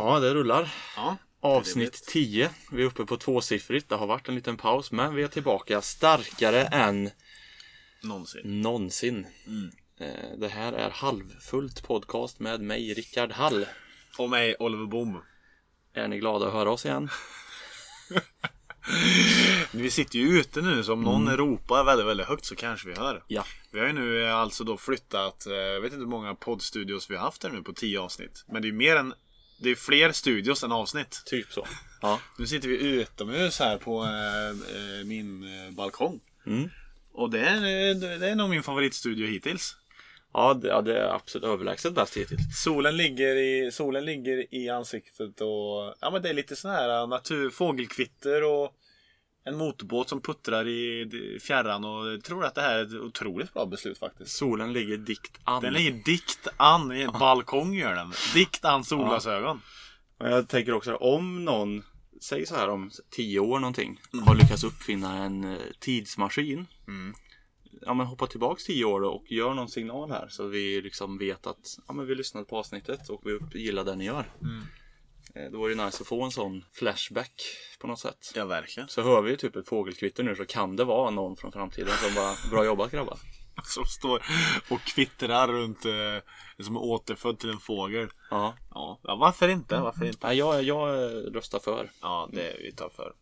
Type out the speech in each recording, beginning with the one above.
Ja, det rullar. Ja. Avsnitt 10. Vi är uppe på tvåsiffrigt. Det har varit en liten paus, men vi är tillbaka starkare än Någonsin. någonsin. Mm. Eh, Det här är Halvfullt podcast med mig, Rickard Hall. Och mig, Oliver Boom. Är ni glada att höra oss igen? Vi sitter ju ute nu så om någon ropar väldigt, väldigt högt så kanske vi hör. Ja. Vi har ju nu eh, alltså då flyttat, eh, jag vet inte hur många poddstudios vi har haft här nu på 10 avsnitt. Men det är mer än, det är fler studios än avsnitt. Typ så. Ja. Nu sitter vi utomhus här på eh, min eh, balkong. Mm. Och det är, det är nog min favoritstudio hittills. Ja, det, ja, det är absolut överlägset bäst hittills. Solen ligger i, solen ligger i ansiktet och ja, men det är lite sån här natur, fågelkvitter och en motorbåt som puttrar i fjärran och jag tror att det här är ett otroligt bra beslut faktiskt. Solen ligger dikt an. Den ligger dikt an, i en balkong gör den. Dikt an solglasögon. Men jag tänker också om någon, säg så här om tio år någonting, har lyckats uppfinna en eh, tidsmaskin. Mm. Ja men hoppa tillbaks tio år och gör någon signal här så vi liksom vet att ja, men vi lyssnade på avsnittet och vi gillar det ni gör. Mm. Eh, Då vore det nice att få en sån flashback på något sätt. Ja, verkligen. Så hör vi typ ett fågelkvitter nu så kan det vara någon från framtiden som bara Bra jobbat grabbar. Som står och kvittrar runt, eh, som är återfödd till en fågel. Ja, Ja, ja varför inte? Varför inte? Nej, jag, jag eh, röstar för. Ja, det är vi tar för.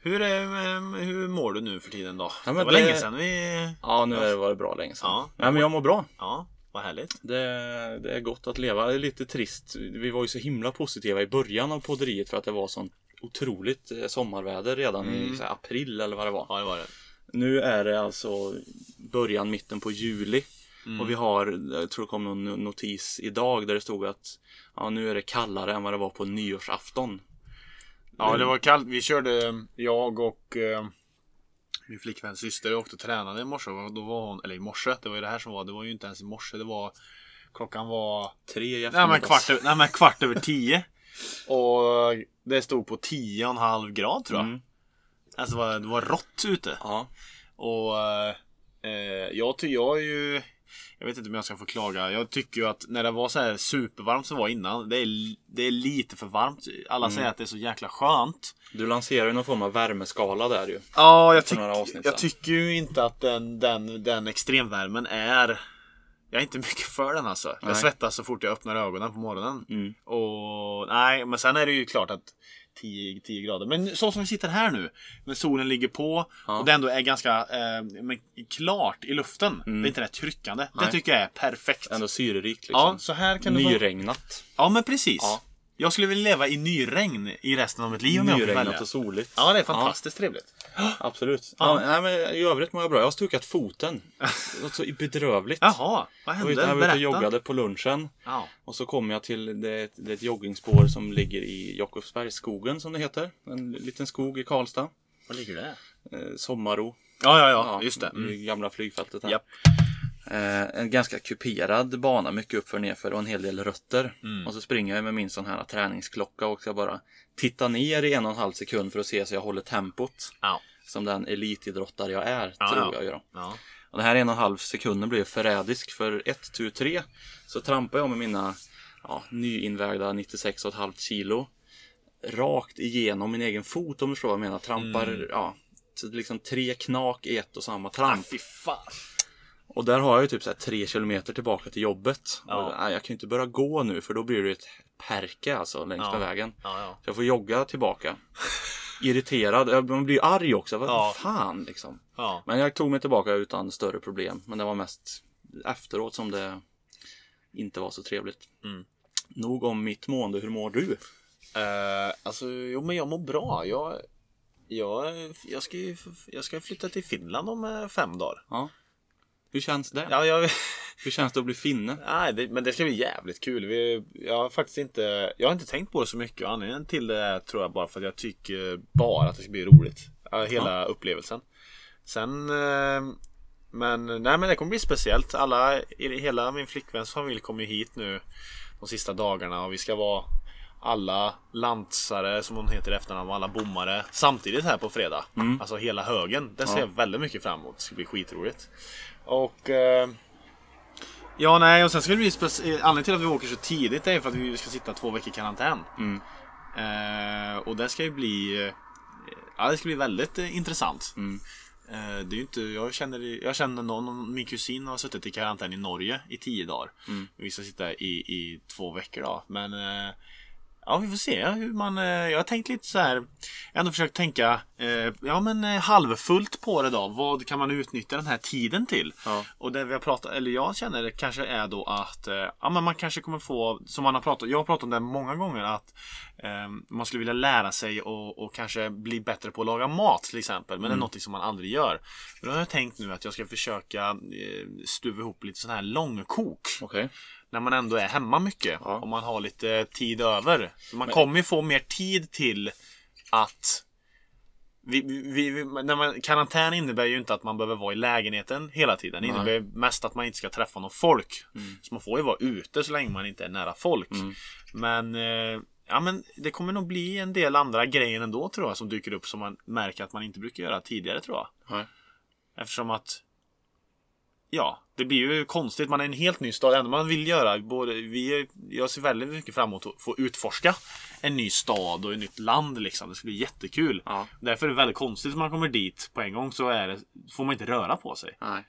Hur, är, hur mår du nu för tiden då? men det var det- länge sedan vi... Ja, nu har det varit bra länge sedan. Ja. Nej, men jag mår bra. Ja, vad härligt. Det, det är gott att leva. Det är lite trist. Vi var ju så himla positiva i början av podderiet för att det var sånt otroligt eh, sommarväder redan i så här, april eller vad det var. Ja, det var det. Nu är det alltså början, mitten på juli. Och vi har, jag tror det kom någon notis idag där det stod att ja, nu är det kallare än vad det var på nyårsafton. Ja, det var kallt. Vi körde, jag och eh, min flickväns syster åkte och tränade i morse. Och Då var hon, eller i morse, det var ju det här som var. Det var ju inte ens i morse. Det var, klockan var Tre i nej, men kvart, över- nej, men kvart över tio. Och det stod på 10,5 grad tror jag. Mm. Alltså det var, det var rått ute. Ja, Och eh, jag, jag är ju Jag vet inte om jag ska få klaga. Jag tycker ju att när det var så här supervarmt som var innan. Det är, det är lite för varmt. Alla Mm. säger att det är så jäkla skönt. du lanserar ju någon form av värmeskala där ju. Ja, jag, tyck, jag tycker ju inte att den, den, den extremvärmen är Jag är inte mycket för den alltså. Jag Nej. svettas så fort jag öppnar ögonen på morgonen. Mm. Och nej, men sen är det ju klart att 10, 10 grader. Men så som vi sitter här nu. När solen ligger på Ja. och det ändå är ganska eh, men klart i luften. Mm. Det är inte det tryckande. Det Nej. tycker jag är perfekt. Ändå syrerikt liksom. Ja, så här kan du få... Nyregnat. Ja, men precis. Ja. Jag skulle vilja leva i nyregn i resten av mitt liv om jag fick välja. Nyregnat och soligt. Ja, det är fantastiskt trevligt. Absolut. Ja. Ja. nej, men I övrigt mår jag bra. Jag har stukat foten. Det var så bedrövligt. Jaha, vad Jag var ute, hände? jag var ute och Berätta. joggade på lunchen. Ja. Och så kom jag till det, det är ett joggingspår som ligger i Jakobsbergsskogen som det heter. En liten skog i Karlstad. Var ligger det? Eh, Sommaro. Ja, ja, ja, just det. Mm. gamla flygfältet här. Japp. Eh, en ganska kuperad bana, mycket uppför nerför och en hel del rötter. Mm. Och så springer jag med min sån här träningsklocka och ska bara titta ner i en och en halv sekund för att se så jag håller tempot. Ja. Som den elitidrottare jag är, Ja, tror ja. jag ju. Ja. Och den här en och en halv sekunden blev förrädisk för 1, 2, 3 så trampar jag med mina ja, nyinvägda 96,5 kilo rakt igenom min egen fot om du förstår vad jag menar. Trampar, ja, så liksom tre knak i ett och samma Ah, tramp. fan. Och där har jag ju typ så här tre kilometer tillbaka till jobbet. Ja. Och, nej, jag kan ju inte börja gå nu för då blir det ett perke alltså längs Ja. med vägen. Ja. Så jag får jogga tillbaka. Irriterad, man blir arg också. Vad Ja. fan liksom. Ja. Men jag tog mig tillbaka utan större problem. Men det var mest efteråt som det inte var så trevligt. Mm. Nog om mitt mående. Hur mår du? Eh, alltså, jo men jag mår bra. Jag, jag, jag, ska, ju, jag ska flytta till Finland om eh, fem dagar. Ja. Hur känns det? Ja, jag, Hur känns det att bli finne? nej, det, men det ska bli jävligt kul. Vi, jag har faktiskt inte, jag har inte tänkt på det så mycket. Och Anledningen till det är, tror jag bara för att jag tycker bara att det ska bli roligt. Ja, Hela upplevelsen. Sen eh, Men nej men det kommer bli speciellt. Alla, hela min flickväns familj kommer ju hit nu de sista dagarna och vi ska vara alla lantsare som hon heter i efternamn och alla bommare samtidigt här på fredag. Alltså hela högen. Det ser Ja. jag väldigt mycket fram emot. Det ska bli skitroligt. Och eh, Ja, nej, och sen ska det bli speci- eh, Anledningen till att vi åker så tidigt är för att vi ska sitta två veckor i karantän. Mm. Eh, och det ska ju bli... eh, Ja, det ska bli väldigt eh, intressant. Mm. Eh, det är ju inte, jag känner, jag känner någon, min kusin har suttit i karantän i Norge i tio dagar. Mm. Vi ska sitta i, i två veckor då. Men ja, vi får se hur man, eh, jag har tänkt lite så här. Jag har ändå försökt tänka, eh, ja men eh, halvfullt på det då. Vad kan man utnyttja den här tiden till? Ja. Och det vi har pratat, eller jag känner det kanske är då att eh, ja, men man kanske kommer få, som man har pratat, jag har pratat om det många gånger att man skulle vilja lära sig och, och kanske bli bättre på att laga mat till exempel. Men det är något som man aldrig gör. Men då har jag tänkt nu att jag ska försöka stuva ihop lite sån här långkok. Okej. När man ändå är hemma mycket. Ja. Om man har lite tid över. Så man kommer ju få mer tid till att vi, vi, vi, när man, karantän innebär ju inte att man behöver vara i lägenheten hela tiden. Det innebär mest att man inte ska träffa någon folk. Mm. Så man får ju vara ute så länge man inte är nära folk. Mm. Men, eh, ja, men det kommer nog bli en del andra grejer ändå tror jag som dyker upp som man märker att man inte brukar göra tidigare tror jag. Nej. Eftersom att Ja, det blir ju konstigt. Man är en helt ny stad. Det enda man vill göra, både, vi, jag ser väldigt mycket fram emot att få utforska en ny stad och ett nytt land. Liksom. Det ska bli jättekul. Ja. Därför är det väldigt konstigt om man kommer dit på en gång så är det, får man inte röra på sig. Nej.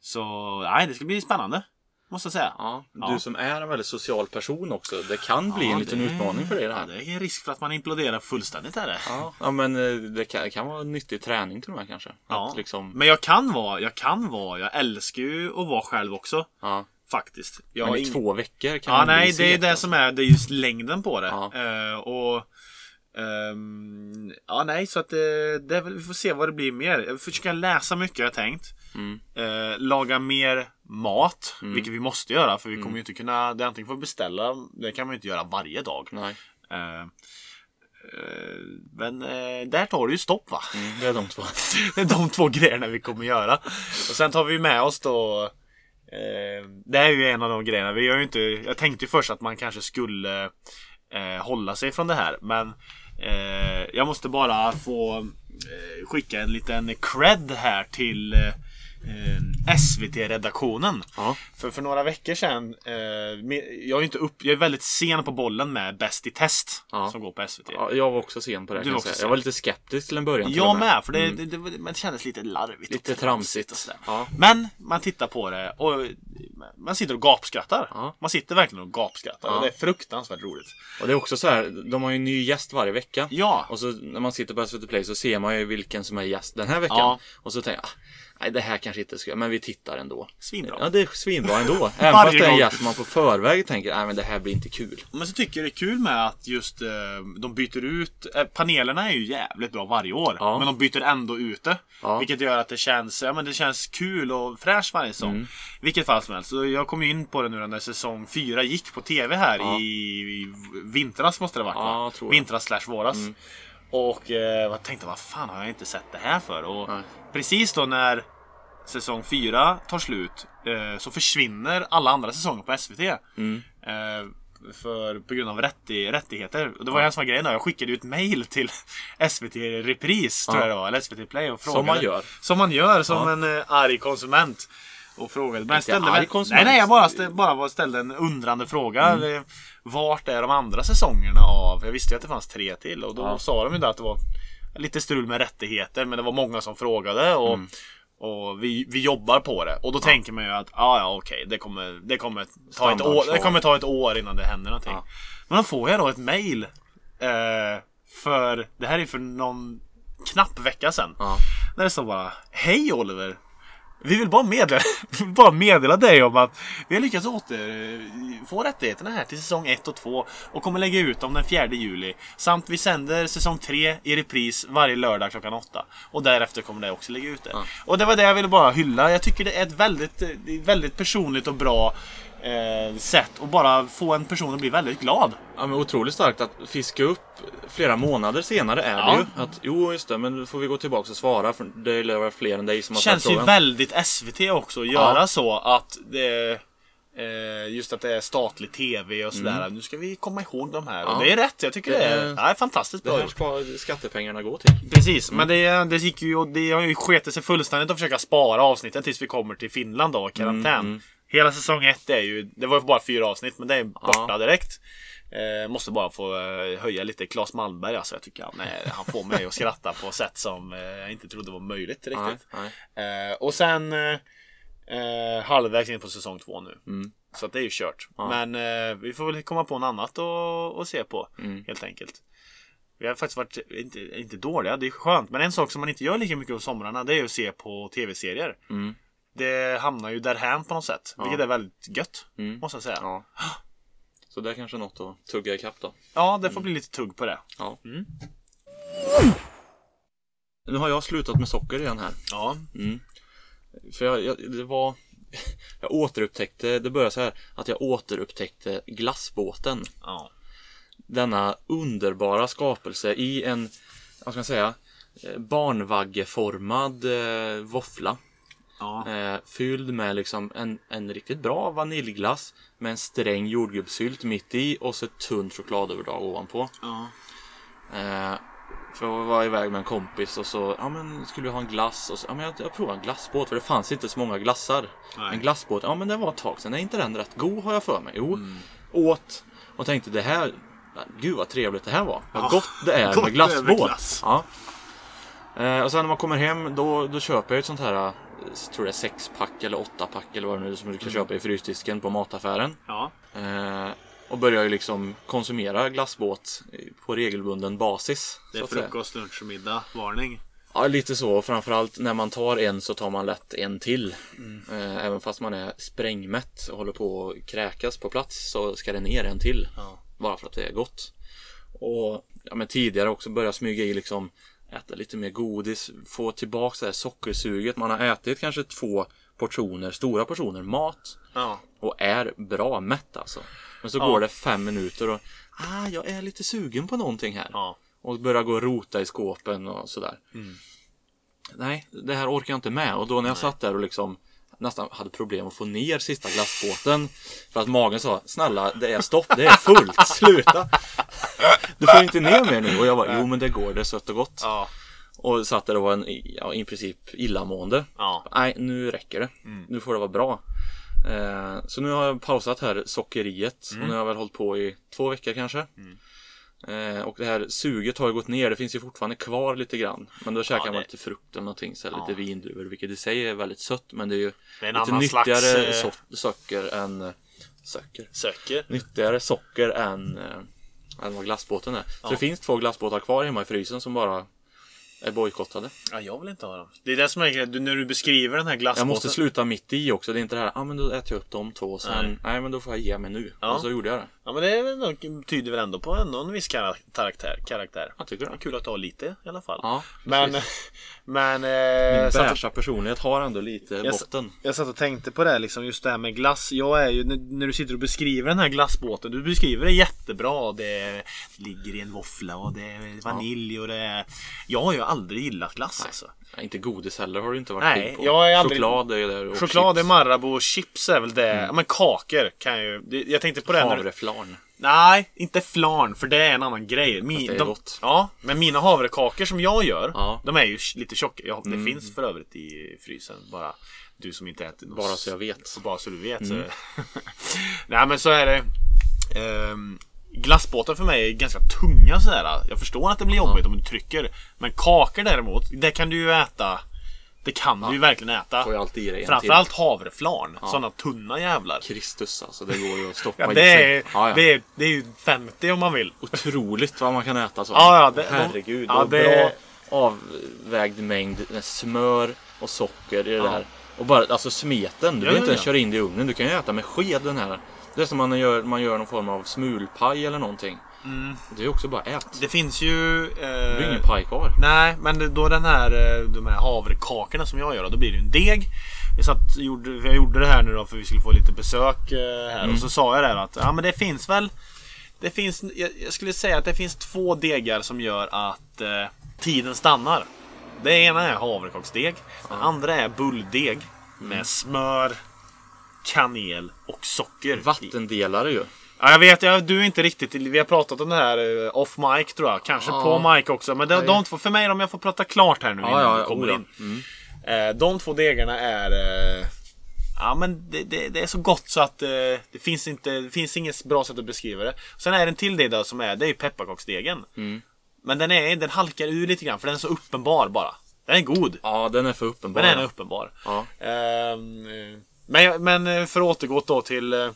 Så nej, det ska bli spännande. Måste jag säga. Ja. Ja. Du som är en väldigt social person också. Det kan bli Ja, en liten det- utmaning för dig det Ja, här. det är en risk för att man imploderar fullständigt är det. Ja, ja men eh, det kan, kan vara nyttig träning till och med kanske. Ja. Att liksom, Men jag kan vara, jag kan vara, jag älskar ju att vara själv också. ja. Faktiskt. Jag Men i ing- två veckor kan Ja, man nej, det är det som är, det är just längden på det. Ja. Eh, och ehm, Ja, nej, så att eh, det väl, vi får se vad det blir mer. Jag försöker läsa mycket har jag tänkt. Mm. Eh, laga mer mat, vilket vi måste göra för vi Mm. kommer ju inte kunna, det är antingen får beställa, det kan man ju inte göra varje dag. Nej, Eh, eh, men eh, där tar det ju stopp va? mm, det är de två. Det är de två grejerna vi kommer göra. Och sen tar vi med oss då eh, Det är ju en av de grejerna. Vi gör ju inte, jag tänkte först att man kanske skulle eh, hålla sig från det här. Men eh, jag måste bara få eh, skicka en liten cred här till eh, SVT-redaktionen. Ja. För, för några veckor sedan, eh, jag, är inte upp, jag är väldigt sen på bollen med Bäst i test Ja. som går på SVT. Ja, jag var också sen på det Du var jag. Jag var lite skeptisk till en början. till Jag med, för det, Mm. det, det, det kändes lite larvigt. Lite tramsigt. och sådär. Ja. Men man tittar på det och man sitter och gapskrattar. Ja. Man sitter verkligen och gapskrattar Ja. och det är fruktansvärt roligt. Och det är också så här, de har ju en ny gäst varje vecka. Ja, Och så när man sitter på SVT Play så ser man ju vilken som är gäst den här veckan. Ja. Och så tänker jag, ah, nej det här kanske inte ska, men vi tittar ändå. svinbra. Ja, det är svinbra ändå. Även fast det är en gäst man på förväg tänker, nej men det här blir inte kul. Men så tycker jag det är kul med att just eh, de byter ut, eh, panelerna är ju jävligt bra varje år. Ja. Men de byter ändå ut det. Ja. Vilket gör att det känns, ja, men det känns kul och fräscht varje säsong. Mm. Vilket fall som helst. Så jag kom in på det nu när säsong 4 gick på TV här Ja. i, i vintras måste det ha varit va? Vintras slash våras. Mm. Och eh, jag tänkte, vad fan har jag inte sett det här för? Och Nej. precis då när säsong 4 tar slut eh, så försvinner alla andra säsonger på SVT. Mm. Eh, för, på grund av rätti, rättigheter. Och det var ju en som var grejen då. Jag skickade ett mail till SVT Repris, tror Ja. jag det var. Eller SVT Play och frågade. Som man gör. Som man gör, som Ja. en eh, arg konsument. Och frågade. Men jag ställde väl-. Nej, nej, jag bara, ställde, bara ställde en undrande fråga. Mm. Vart är de andra säsongerna av? Jag visste ju att det fanns tre till. Och då Ja. sa de ju att det var lite strul med rättigheter. Men det var många som frågade. Och, Mm. och vi, vi jobbar på det. Och då tänker man ju att ah, ja, okej, det kommer, det, kommer ta ett år, det kommer ta ett år innan det händer någonting. Ja. Men då får jag då ett mail. Eh, för det här är för någon knapp vecka sedan. Ja. Där det står bara Hej Oliver! Vi vill bara meddela, bara meddela dig om att vi har lyckats åter få rättigheterna här till säsong 1 och 2 och kommer lägga ut dem den 4 juli. Samt vi sänder säsong 3 i repris varje lördag klockan 8. Och därefter kommer det också lägga ut det. Ja. Och det var det jag ville bara hylla. Jag tycker det är ett väldigt, är väldigt personligt och bra eh, sätt att bara få en person att bli väldigt glad. Ja men otroligt starkt att fiska upp flera månader senare är Ja. det ju. Att jo just det, men då får vi gå tillbaka och svara för det lär vara fler än dig som har ställt känns ju frågan. väldigt SVT också att göra Ja. så att det eh, Just att det är statlig TV och sådär. Nu ska vi komma ihåg de här. Mm. Ja. Och det är rätt. Jag tycker det, Det är, är- ja, fantastiskt Det bra här gjort. ska skattepengarna gå till. Precis, men det, det gick ju och det har ju sketit sig fullständigt att försöka spara avsnitten tills vi kommer till Finland då, karantän. Mm, mm. Hela säsong ett är ju, det var ju bara fyra avsnitt men det är borta Ja. direkt. Eh, måste bara få eh, höja lite Claes Malmberg alltså. Jag tycker han, är, han får mig att skratta på sätt som eh, jag inte trodde var möjligt Nej, riktigt. nej. Eh, och sen eh, eh, halvvägs in på säsong två nu. Mm. Så att det är ju kört. Ja. Men eh, vi får väl komma på något annat och, och se på. Mm. Helt enkelt. Vi har faktiskt varit, inte, inte dåliga, det är skönt. Men en sak som man inte gör lika mycket på somrarna det är att se på tv-serier. Mm. Det hamnar ju därhän på något sätt. Ja. Vilket är väldigt gött. Mm. Måste jag säga. Ja, Ja. Så det är kanske något att tugga ikapp då. det får bli lite tugg på det. Ja. Mm. Nu har jag slutat med socker igen här. Ja. Mm. För jag, jag, det var Jag återupptäckte, det började så här att jag återupptäckte glassbåten. Ja. Denna underbara skapelse i en, vad ska man säga, eh, barnvaggeformad eh, våffla. Ja. Eh, fylld med liksom en, en riktigt bra vaniljglass med en sträng jordgubbssylt mitt i och så ett tunt chokladöverdrag ovanpå. ja. Eh, för jag var iväg med en kompis och så, ja men skulle vi ha en glass? Och så, ja men jag, jag provar en glassbåt för det fanns inte så många glassar. Nej. En glassbåt, ja men det var ett tag sedan. Är inte den rätt god har jag för mig? Jo. Åt och tänkte det här, gud vad trevligt det här var. Vad Ja, gott det är gott med det är med glassbåt. glass. Ja. Eh, och sen när man kommer hem då, då köper jag ett sånt här, tror det är sexpack eller åttapack eller vad det nu är som du kan köpa i frysdisken på mataffären. Ja. Eh, och börjar ju liksom konsumera glassbåt på regelbunden basis. Det är frukost, lunch och middag. Varning. Ja, lite så. Framförallt när man tar en så tar man lätt en till. Mm. Eh, även fast man är sprängmätt och håller på att kräkas på plats så ska det ner en till. Ja. Bara för att det är gott. Och ja, men tidigare också börja smyga i liksom äta lite mer godis, få tillbaka det här sockersuget. Man har ätit kanske två portioner, stora portioner mat Ja. och är bra mätt alltså. Men så Ja. går det fem minuter och ah, jag är lite sugen på någonting här. Ja. Och börjar gå och rota i skåpen och sådär. Mm. Nej, det här orkar jag inte med. Och då när jag satt där och liksom nästan hade problem att få ner sista glassbåten. För att magen sa, snälla det är stopp, det är fullt, sluta. Du får inte ner mer nu. Och jag bara, jo men det går, det är sött och gott. Ja. Och satt där och var en, ja, i princip illamående. Ja. Nej, nu räcker det. Nu får det vara bra. Eh, så nu har jag pausat här sockeriet. Och nu har jag väl hållit på i två veckor kanske. Eh, och det här suget har ju gått ner. Det finns ju fortfarande kvar lite grann. Men då käkar man det- lite frukt eller någonting. Så här, Ja. lite vindruvor. Vilket i sig är väldigt sött. Men det är ju Det är lite nyttigare slags, eh, so- socker än eh, Socker. Söker. Nyttigare socker än, eh, än vad glassbåten är. Så det finns två glassbåtar kvar hemma i frysen som bara är bojkottade. Ja, jag vill inte ha dem. Det är det som är grejen. När du beskriver den här Jag glassbåten. måste sluta mitt i också. Det är inte det här, ja ah, men då äter jag upp de två sen, Nej. nej, men då får jag ge mig nu. Ja. Och så gjorde jag det. Ja, men det tyder väl ändå på en viss kara- karaktär. karaktär. Jag tycker Det kul att ha lite i alla fall. Ja, men, men... Min Eh, och, beiga personlighet har ändå lite Jag botten. jag satt och tänkte på det liksom, just det här med glass. Jag är ju, när, du sitter och beskriver den här glassbåten. Du beskriver det jättebra. Det ligger i en våffla och det är vanilj och det är... Jag har ju aldrig gillat glass alltså. Nej, inte godis heller har du inte varit Nej, pigg på. jag är aldrig- Choklad är ju där och Choklad är chips. Marabou och chips är väl det. Ja, men kakor kan jag ju... Jag tänkte på det du, Havreflarn. Nej, inte flarn för det är en annan grej. Min, det är de, gott. Ja, men mina havrekakor som jag gör, Ja. Mm. de är ju lite tjocka. Ja, det finns för övrigt i frysen. Bara du som inte äter något. Bara så jag vet. Bara så du vet. Mm. Så. Nej men så är det. Ehm, glassbåtar för mig är ganska tunga sådär. Jag förstår att det blir jobbigt om du trycker. Men kakor däremot, det kan du ju äta. Det kan du ju verkligen äta. Får ju alltid i dig en Framförallt havreflarn. Sådana tunna jävlar. Kristus alltså, det går ju att stoppa Ja, i det, sig. är, Ja, ja. Det, är, det är ju 50 om man vill. Otroligt vad man kan äta så. Ja, ja, det- Herregud. ja, och det- bra avvägd mängd med smör och socker i det där. Och bara alltså smeten. Du Ja, behöver ja, inte ens ja. köra in det i ugnen. Du kan ju äta med sked den här. Det är som man gör, man gör någon form av smulpaj eller någonting. Det är också bara ät. Det finns ju... Det blir Eh, ingen paj kvar. nej, men det- då den här, eh, de här havrekakorna som jag gör, då blir det ju en deg. Jag, satt, gjorde, jag gjorde det här nu då för vi skulle få lite besök eh, här och så sa jag där att ja men det finns väl Det finns, jag, jag skulle säga att det finns två degar som gör att eh, tiden stannar. Det ena är havrekaksdeg. Den andra är bulldeg med smör, kanel och socker. Vattendelare ju. Ja, jag vet, jag, du är inte riktigt... Vi har pratat om det här eh, off mic tror jag. Kanske Ja. på mic också. Men de, de två, för mig, om jag får prata klart här nu innan Ja, ja, kommer oh ja. in. Eh, de två degarna är... Eh, Ja men det, det, det är så gott så att det finns inte Det finns inget bra sätt att beskriva det. Sen är det en till del då som är Det är ju pepparkaksdegen. Mm. Men den, är, den halkar ur lite grann för den är så uppenbar bara. Den är god. Ja, den är för uppenbar. Men den är uppenbar. Ja. Ehm, eh, men, men eh, för att återgå då till eh,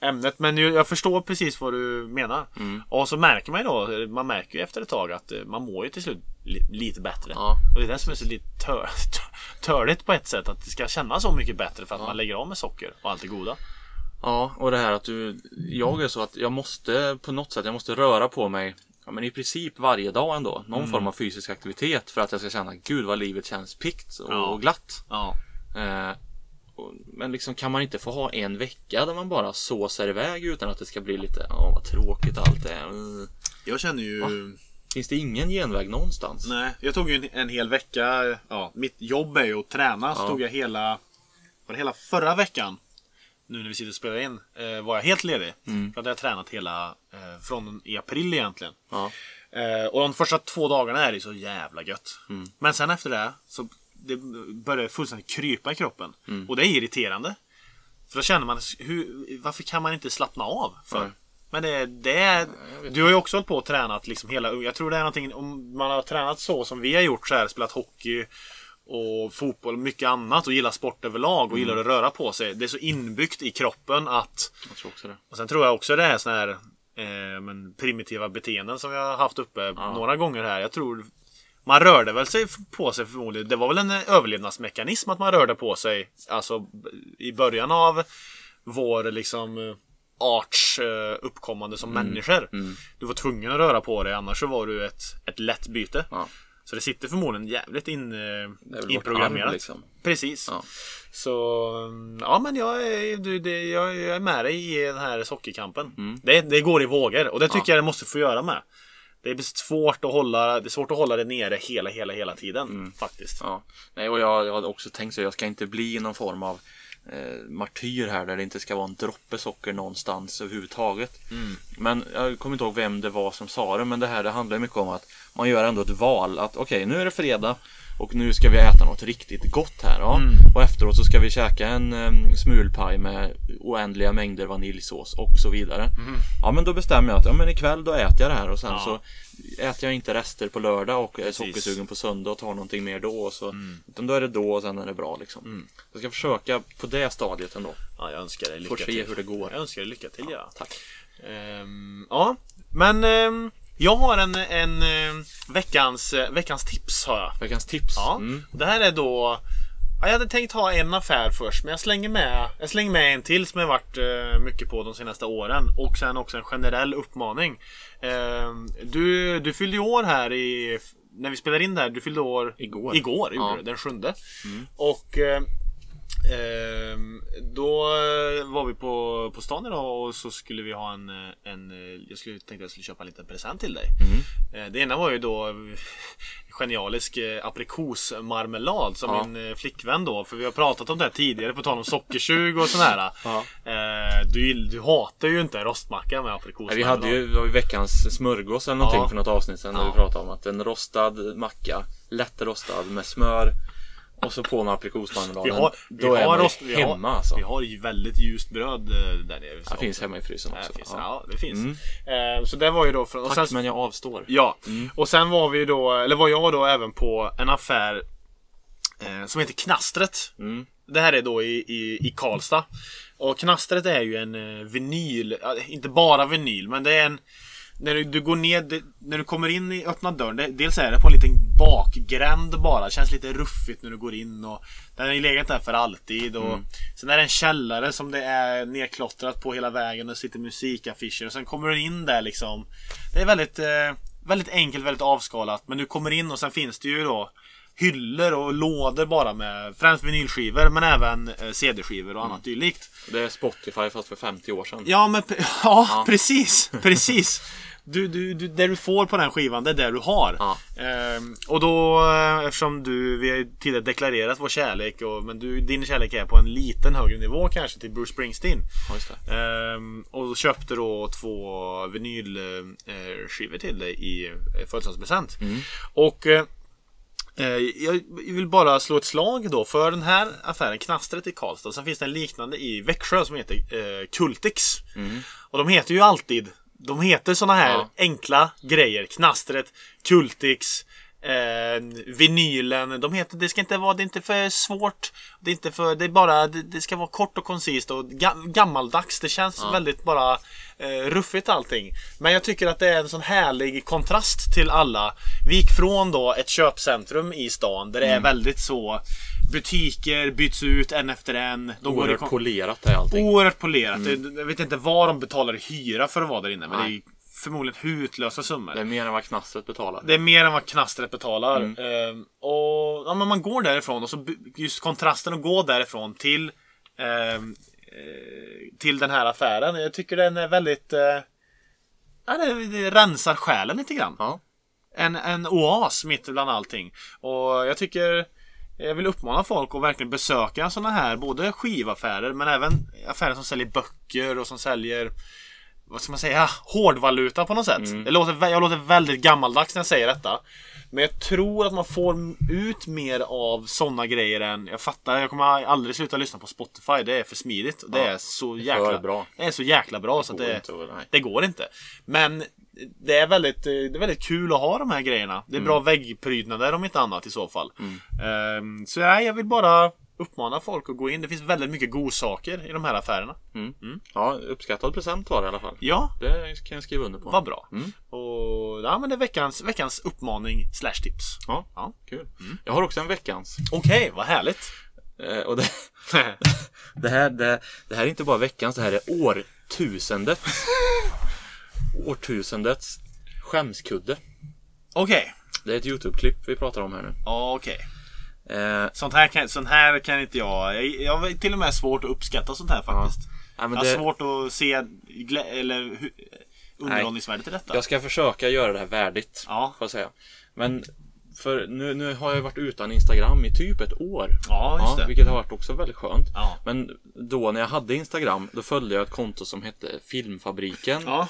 ämnet. Men jag förstår precis vad du menar. Mm. Och så märker man ju då, man märker ju efter ett tag att eh, man mår ju till slut li, lite bättre. Ja. Och det är det som är så lite tör, törligt på ett sätt. Att det ska kännas så mycket bättre för att man lägger av med socker och allt det goda. Ja, och det här att du, jag är så att jag måste på något sätt, jag måste röra på mig Ja, men i princip varje dag ändå. Någon form av fysisk aktivitet för att jag ska känna gud vad livet känns pikt och Ja. glatt. Ja. Eh, men liksom kan man inte få ha en vecka där man bara såsar iväg utan att det ska bli lite, åh vad tråkigt allt är. Mm. Jag känner ju... Finns det ingen genväg någonstans? Nej, jag tog ju en, en hel vecka. Ja, mitt jobb är ju att träna. Så Ja. tog jag hela, var det hela förra veckan. Nu när vi sitter och spelar in. Eh, var jag helt ledig. Mm. Jag har tränat hela eh, från i april egentligen. Ja. Eh, och de första två dagarna är det så jävla gött. Mm. Men sen efter det så det börjar fullständigt krypa i kroppen. Mm. Och det är irriterande. För då känner man, hur, varför kan man inte slappna av? För? Nej. Men det, det är, du har ju också hållit på och tränat liksom hela, jag tror det är någonting, om man har tränat så som vi har gjort så här, spelat hockey och fotboll och mycket annat och gillar sport överlag och gillar att röra på sig. Det är så inbyggt i kroppen att Jag tror också det. och sen tror jag också det är såna här eh, men primitiva beteenden som vi har haft uppe några gånger här. Jag tror man rörde väl sig på sig förmodligen. Det var väl en eh, överlevnadsmekanism att man rörde på sig. Alltså i början av vår liksom eh, arts eh, uppkommande som människor. Du var tvungen att röra på dig annars så var du ett, ett lätt byte. Ja. Så det sitter förmodligen jävligt in, inprogrammerat. liksom. Precis. Ja. Så mm, ja, men jag är, du, det, jag är med dig i den här sockerkampen. Mm. Det, det går i vågor och det tycker jag det måste få göra med. Det är svårt att hålla det, är svårt att hålla det nere hela, hela, hela tiden faktiskt. Mm. Ja. Nej, och jag, jag hade också tänkt så. Jag ska inte bli någon form av eh, martyr här där det inte ska vara en droppe socker någonstans överhuvudtaget. Men jag kommer inte ihåg vem det var som sa det. Men det här det handlar mycket om att man gör ändå ett val. Att okej, nu är det fredag. Och nu ska vi äta något riktigt gott här. Ja. Och efteråt så ska vi käka en um, smulpaj med oändliga mängder vaniljsås och så vidare. Ja men då bestämmer jag att ja, men ikväll då äter jag det här och sen Ja. så äter jag inte rester på lördag och är Precis. sockersugen på söndag och tar någonting mer då. Och så, Utan då är det då och sen är det bra liksom. Jag ska försöka på det stadiet ändå. Ja, jag önskar dig lycka Får se till. hur det går. Jag önskar dig lycka till ja. Tack. Ehm, ja, men ehm, jag har en, en ehm, veckans, eh, veckans tips har jag. Veckans tips. Ja, Mm. det här är då ja, Jag hade tänkt ha en affär först men jag slänger med Jag slänger med en till som jag varit eh, mycket på de senaste åren och sen också en generell uppmaning Ehm, Du, du fyllde år här i När vi spelade in det här, du fyllde år Igår. Igår, Ja. den sjunde Och eh, ehm, Då eh, var vi på, på stan idag och så skulle vi ha en, en Jag skulle tänkte jag skulle köpa en liten present till dig Eh, Det ena var ju då genialisk eh, aprikosmarmelad som Ja. min eh, flickvän då, för vi har pratat om det här tidigare på tal om sockersug och sådär. Ja. Eh, du, du hatar ju inte rostmacka med aprikosmarmelad. Vi hade ju, det var ju veckans smörgås eller någonting Ja. för något avsnitt sedan. Där Ja. vi pratade om att en rostad macka, lätt rostad med smör och så på med aprikosmarmeladen. vi har, vi Då är har man rost, vi hemma har, alltså. Vi har ju väldigt ljust bröd eh, där nere. Det finns hemma i frysen Ja, också. det finns, Ja. ja, det finns. Mm. Eh, så det var ju då från... Och Tack sen, men jag avstår. Ja, Mm. och sen var vi då, eller var jag då även på en affär eh, som heter Knastret. Mm. Det här är då i, i, i Karlstad. Och Knastret är ju en eh, vinyl, inte bara vinyl, men det är en när du, du går ner, det, när du kommer in i öppna dörren, det, dels är det på en liten bakgränd bara. Känns lite ruffigt när du går in och den har ju legat där för alltid. Och Sen är det en källare som det är nerklottrat på hela vägen och sitter musikaffischer. Och sen kommer du in där liksom. Det är väldigt, eh, väldigt enkelt, väldigt avskalat. Men du kommer in och sen finns det ju då hyllor och lådor bara med främst vinylskivor men även eh, CD-skivor och annat dylikt. Det är Spotify fast för 50 år sedan. Ja, men pe- ja, precis. Precis. Du, du, du, det du får på den skivan, det är det du har. Ja. Ehm, och då, eh, eftersom du, vi har ju tidigare deklarerat vår kärlek, och, men du, din kärlek är på en liten högre nivå kanske till Bruce Springsteen. Ja. Ehm, och köpte då två vinylskivor till dig i eh, födelsedagspresent. Och eh, Eh, Jag vill bara slå ett slag då för den här affären, Knastret i Karlstad. Sen finns det en liknande i Växjö som heter eh, Kultix. Och de heter ju alltid, de heter såna här Ja. enkla grejer. Knastret, Kultix, eh, vinylen. De heter, det ska inte vara, det är inte för svårt. Det är inte för, det är bara, det, det ska vara kort och koncist och ga, gammaldags. Det känns väldigt bara eh, ruffigt allting. Men jag tycker att det är en sån härlig kontrast till alla. Vi gick från då ett köpcentrum i stan där det Mm. är väldigt så Butiker byts ut en efter en. De går i Oerhört polerat är allting. Oerhört polerat. Det- Jag vet inte vad de betalar i hyra för att vara där inne. Men Nej. det är förmodligen hutlösa summor. Det är mer än vad knastret betalar. Det är mer än vad knastret betalar. Mm. Ehm, och ja, men man går därifrån och så just kontrasten att gå därifrån till ehm, eh, till den här affären. Jag tycker den är väldigt eh, ja, det, det rensar själen lite grann. Ja. En, en oas mitt bland allting. Och jag tycker jag vill uppmana folk att verkligen besöka sådana här både skivaffärer men även affärer som säljer böcker och som säljer vad ska man säga, hårdvaluta på något sätt. Det låter, vä- jag låter väldigt gammaldags när jag säger detta. Men jag tror att man får ut mer av sådana grejer än, jag fattar, jag kommer aldrig sluta lyssna på Spotify. Det är för smidigt. och Det Ja, är så det är jäkla för bra. Det är så jäkla bra så att det, inte det går inte. Men det är, väldigt, eh, det är väldigt kul att ha de här grejerna. Det är bra väggprydnader om inte annat i så fall. Ehm, så nej, jag vill bara uppmana folk att gå in. Det finns väldigt mycket godsaker i de här affärerna. Ja, uppskattad present var det i alla fall. Ja, Det kan jag skriva under på. vad bra. Och ja, men det är veckans, veckans uppmaning slash tips. Ja, Ja. kul. Jag har också en veckans. Okej, vad härligt. Eh, och det, det, här, det, det här är inte bara veckans, det här är årtusendets. årtusendets skämskudde. Okej. Det är ett YouTube-klipp vi pratar om här nu. Okej. Eh, Sånt här, kan, sånt här kan inte jag. Jag, jag har till och med svårt att uppskatta sånt här faktiskt. ja, men jag har det, svårt att se glä- eller hu- underhållningsvärdet i detta. jag ska försöka göra det här värdigt. Ja. Får jag säga. Men för nu, nu har jag varit utan Instagram i typ ett år. Ja, just det. Vilket har varit också väldigt skönt. Ja. Men då när jag hade Instagram då följde jag ett konto som hette Filmfabriken. Ja.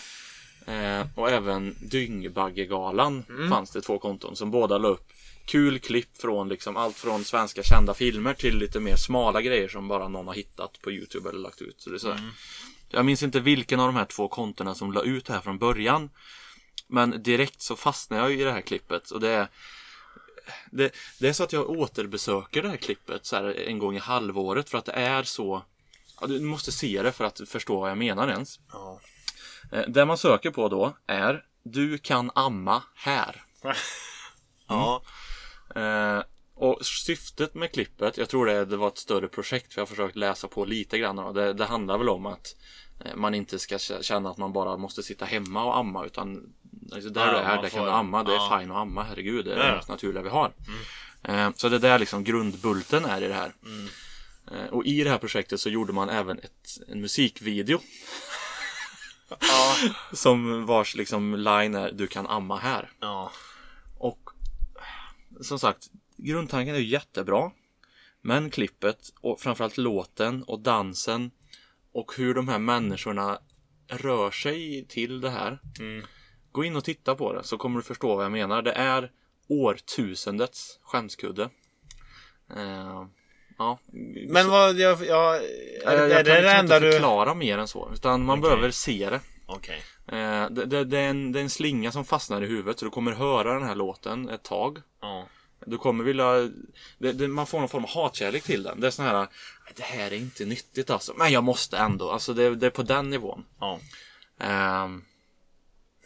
Eh, och även Dyngbaggegalan Mm. fanns det två konton som båda la upp kul klipp från liksom allt från svenska kända filmer till lite mer smala grejer som bara någon har hittat på Youtube eller lagt ut. Så det är sådär. Mm. Jag minns inte vilken av de här två kontona som la ut det här från början. Men direkt så fastnade jag i det här klippet och det är det, det är så att jag återbesöker det här klippet så här en gång i halvåret för att det är så ja, Du måste se det för att förstå vad jag menar ens. Ja. Eh, Det man söker på då är Du kan amma här. Ja. Eh, och syftet med klippet, jag tror det, det var ett större projekt för jag har försökt läsa på lite grann. och Det, det handlar väl om att eh, man inte ska känna att man bara måste sitta hemma och amma utan alltså, där Ja, du är, där kan du amma. Det är ja. fine att amma, herregud. Det är Ja, det mest naturliga vi har. Eh, så det är där liksom grundbulten är i det här. Eh, och i det här projektet så gjorde man även ett, en musikvideo. Som vars liksom line är Du kan amma här. Ja. Som sagt, grundtanken är jättebra. Men klippet och framförallt låten och dansen och hur de här människorna rör sig till det här. Mm. Gå in och titta på det så kommer du förstå vad jag menar. Det är årtusendets skämskudde. Eh, ja. Men vad, jag, jag, är, jag, är jag det kan det liksom enda inte du... förklara mer än så. Utan man Okej. behöver se det. Okej. Eh, det, det, det, är en, det är en slinga som fastnar i huvudet så du kommer höra den här låten ett tag. Ja. Du kommer vilja... Det, det, man får någon form av hatkärlek till den. Det är sån här... Det här är inte nyttigt alltså. Men jag måste ändå. Alltså det, det är på den nivån. Ja. Ehm,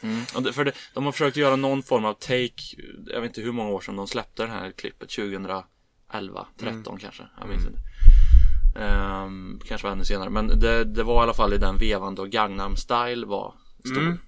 mm. det, för det, de har försökt göra någon form av take. Jag vet inte hur många år sedan de släppte det här klippet. 2011, 13 kanske. Jag minns inte. Ehm, kanske var ännu senare. Men det, det var i alla fall i den vevan då Gangnam style var stor. Mm.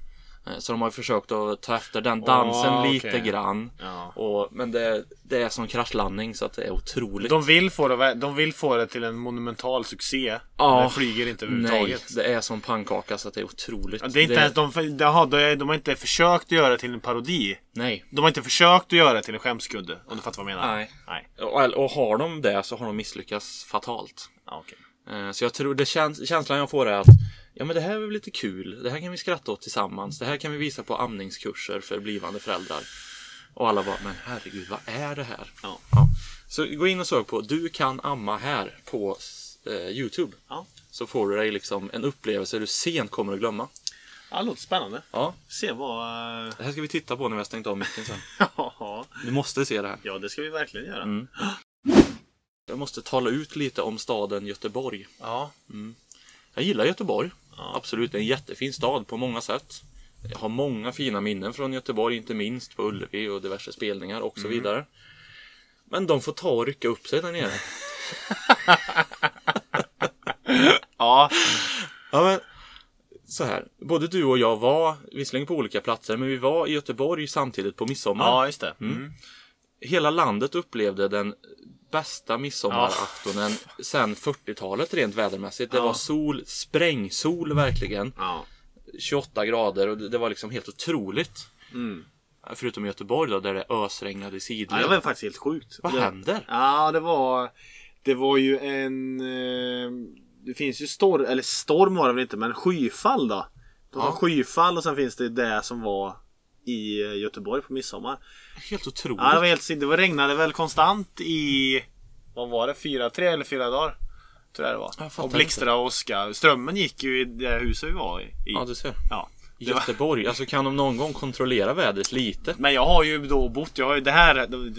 Eh, Så de har försökt att ta efter den dansen lite okej. grann. Ja. Och, men det, det är som kraschlandning så att det är otroligt. De vill, få det, de vill få det till en monumental succé. Ja. Men det flyger inte Nej, överhuvudtaget. det är som pannkaka så att det är otroligt. Ja, Det är inte ens, de, jaha, de, de har inte försökt att göra det till en parodi. Nej. De har inte försökt att göra det till en skämskudde. Om du fattar vad jag menar? Nej. Nej. Och, och har de det så har de misslyckats fatalt. Ja, okej. Eh, Så jag tror det käns känslan jag får är att Ja men det här är väl lite kul. Det här kan vi skratta åt tillsammans. Det här kan vi visa på amningskurser för blivande föräldrar. Och alla bara, men herregud, vad är det här? Ja. Så gå in och sök på Du kan amma här på eh, Youtube. Ja. Så får du dig liksom en upplevelse du sent kommer att glömma. Ja, låter spännande. Ja, Se vad... eh, det här ska vi titta på när vi har stängt av micken sen. Ja, Du måste se det här. ja, det ska vi verkligen göra. Mm. Jag måste tala ut lite om staden Göteborg. Ja. Jag gillar Göteborg. Absolut, det är en jättefin stad på många sätt. Jag har många fina minnen från Göteborg, inte minst på Ullevi och diverse spelningar och så Mm. vidare. Men de får ta och rycka upp sig där nere. Ja. Ja, men, så här. Både du och jag var, visserligen på olika platser, men vi var i Göteborg samtidigt på midsommar. Ja, just det. Mm. Hela landet upplevde den bästa midsommaraftonen sedan 40-talet rent vädermässigt. Det Ja. var sol, sprängsol verkligen. Ja. 28 grader och det var liksom helt otroligt. Mm. Förutom i Göteborg då, där det ösregnade ja, sidled. det var faktiskt helt sjukt. Vad det, händer? Ja, det var... Det var ju en... eh, Det finns ju storm, eller storm var det väl inte, men skyfall då. Det var Ja. skyfall och sen finns det det som var i eh, Göteborg på midsommar. Helt otroligt. Ja, det var helt Det var regnade väl konstant i... Vad var det? Fyra, tre eller fyra dagar? Tror jag det var. Jag och blixtra och åska. Strömmen gick ju i det huset vi var i. Ja, du ser. Ja. Göteborg, alltså kan de någon gång kontrollera vädret lite? Men jag har ju då bott, jag har ju det här, du,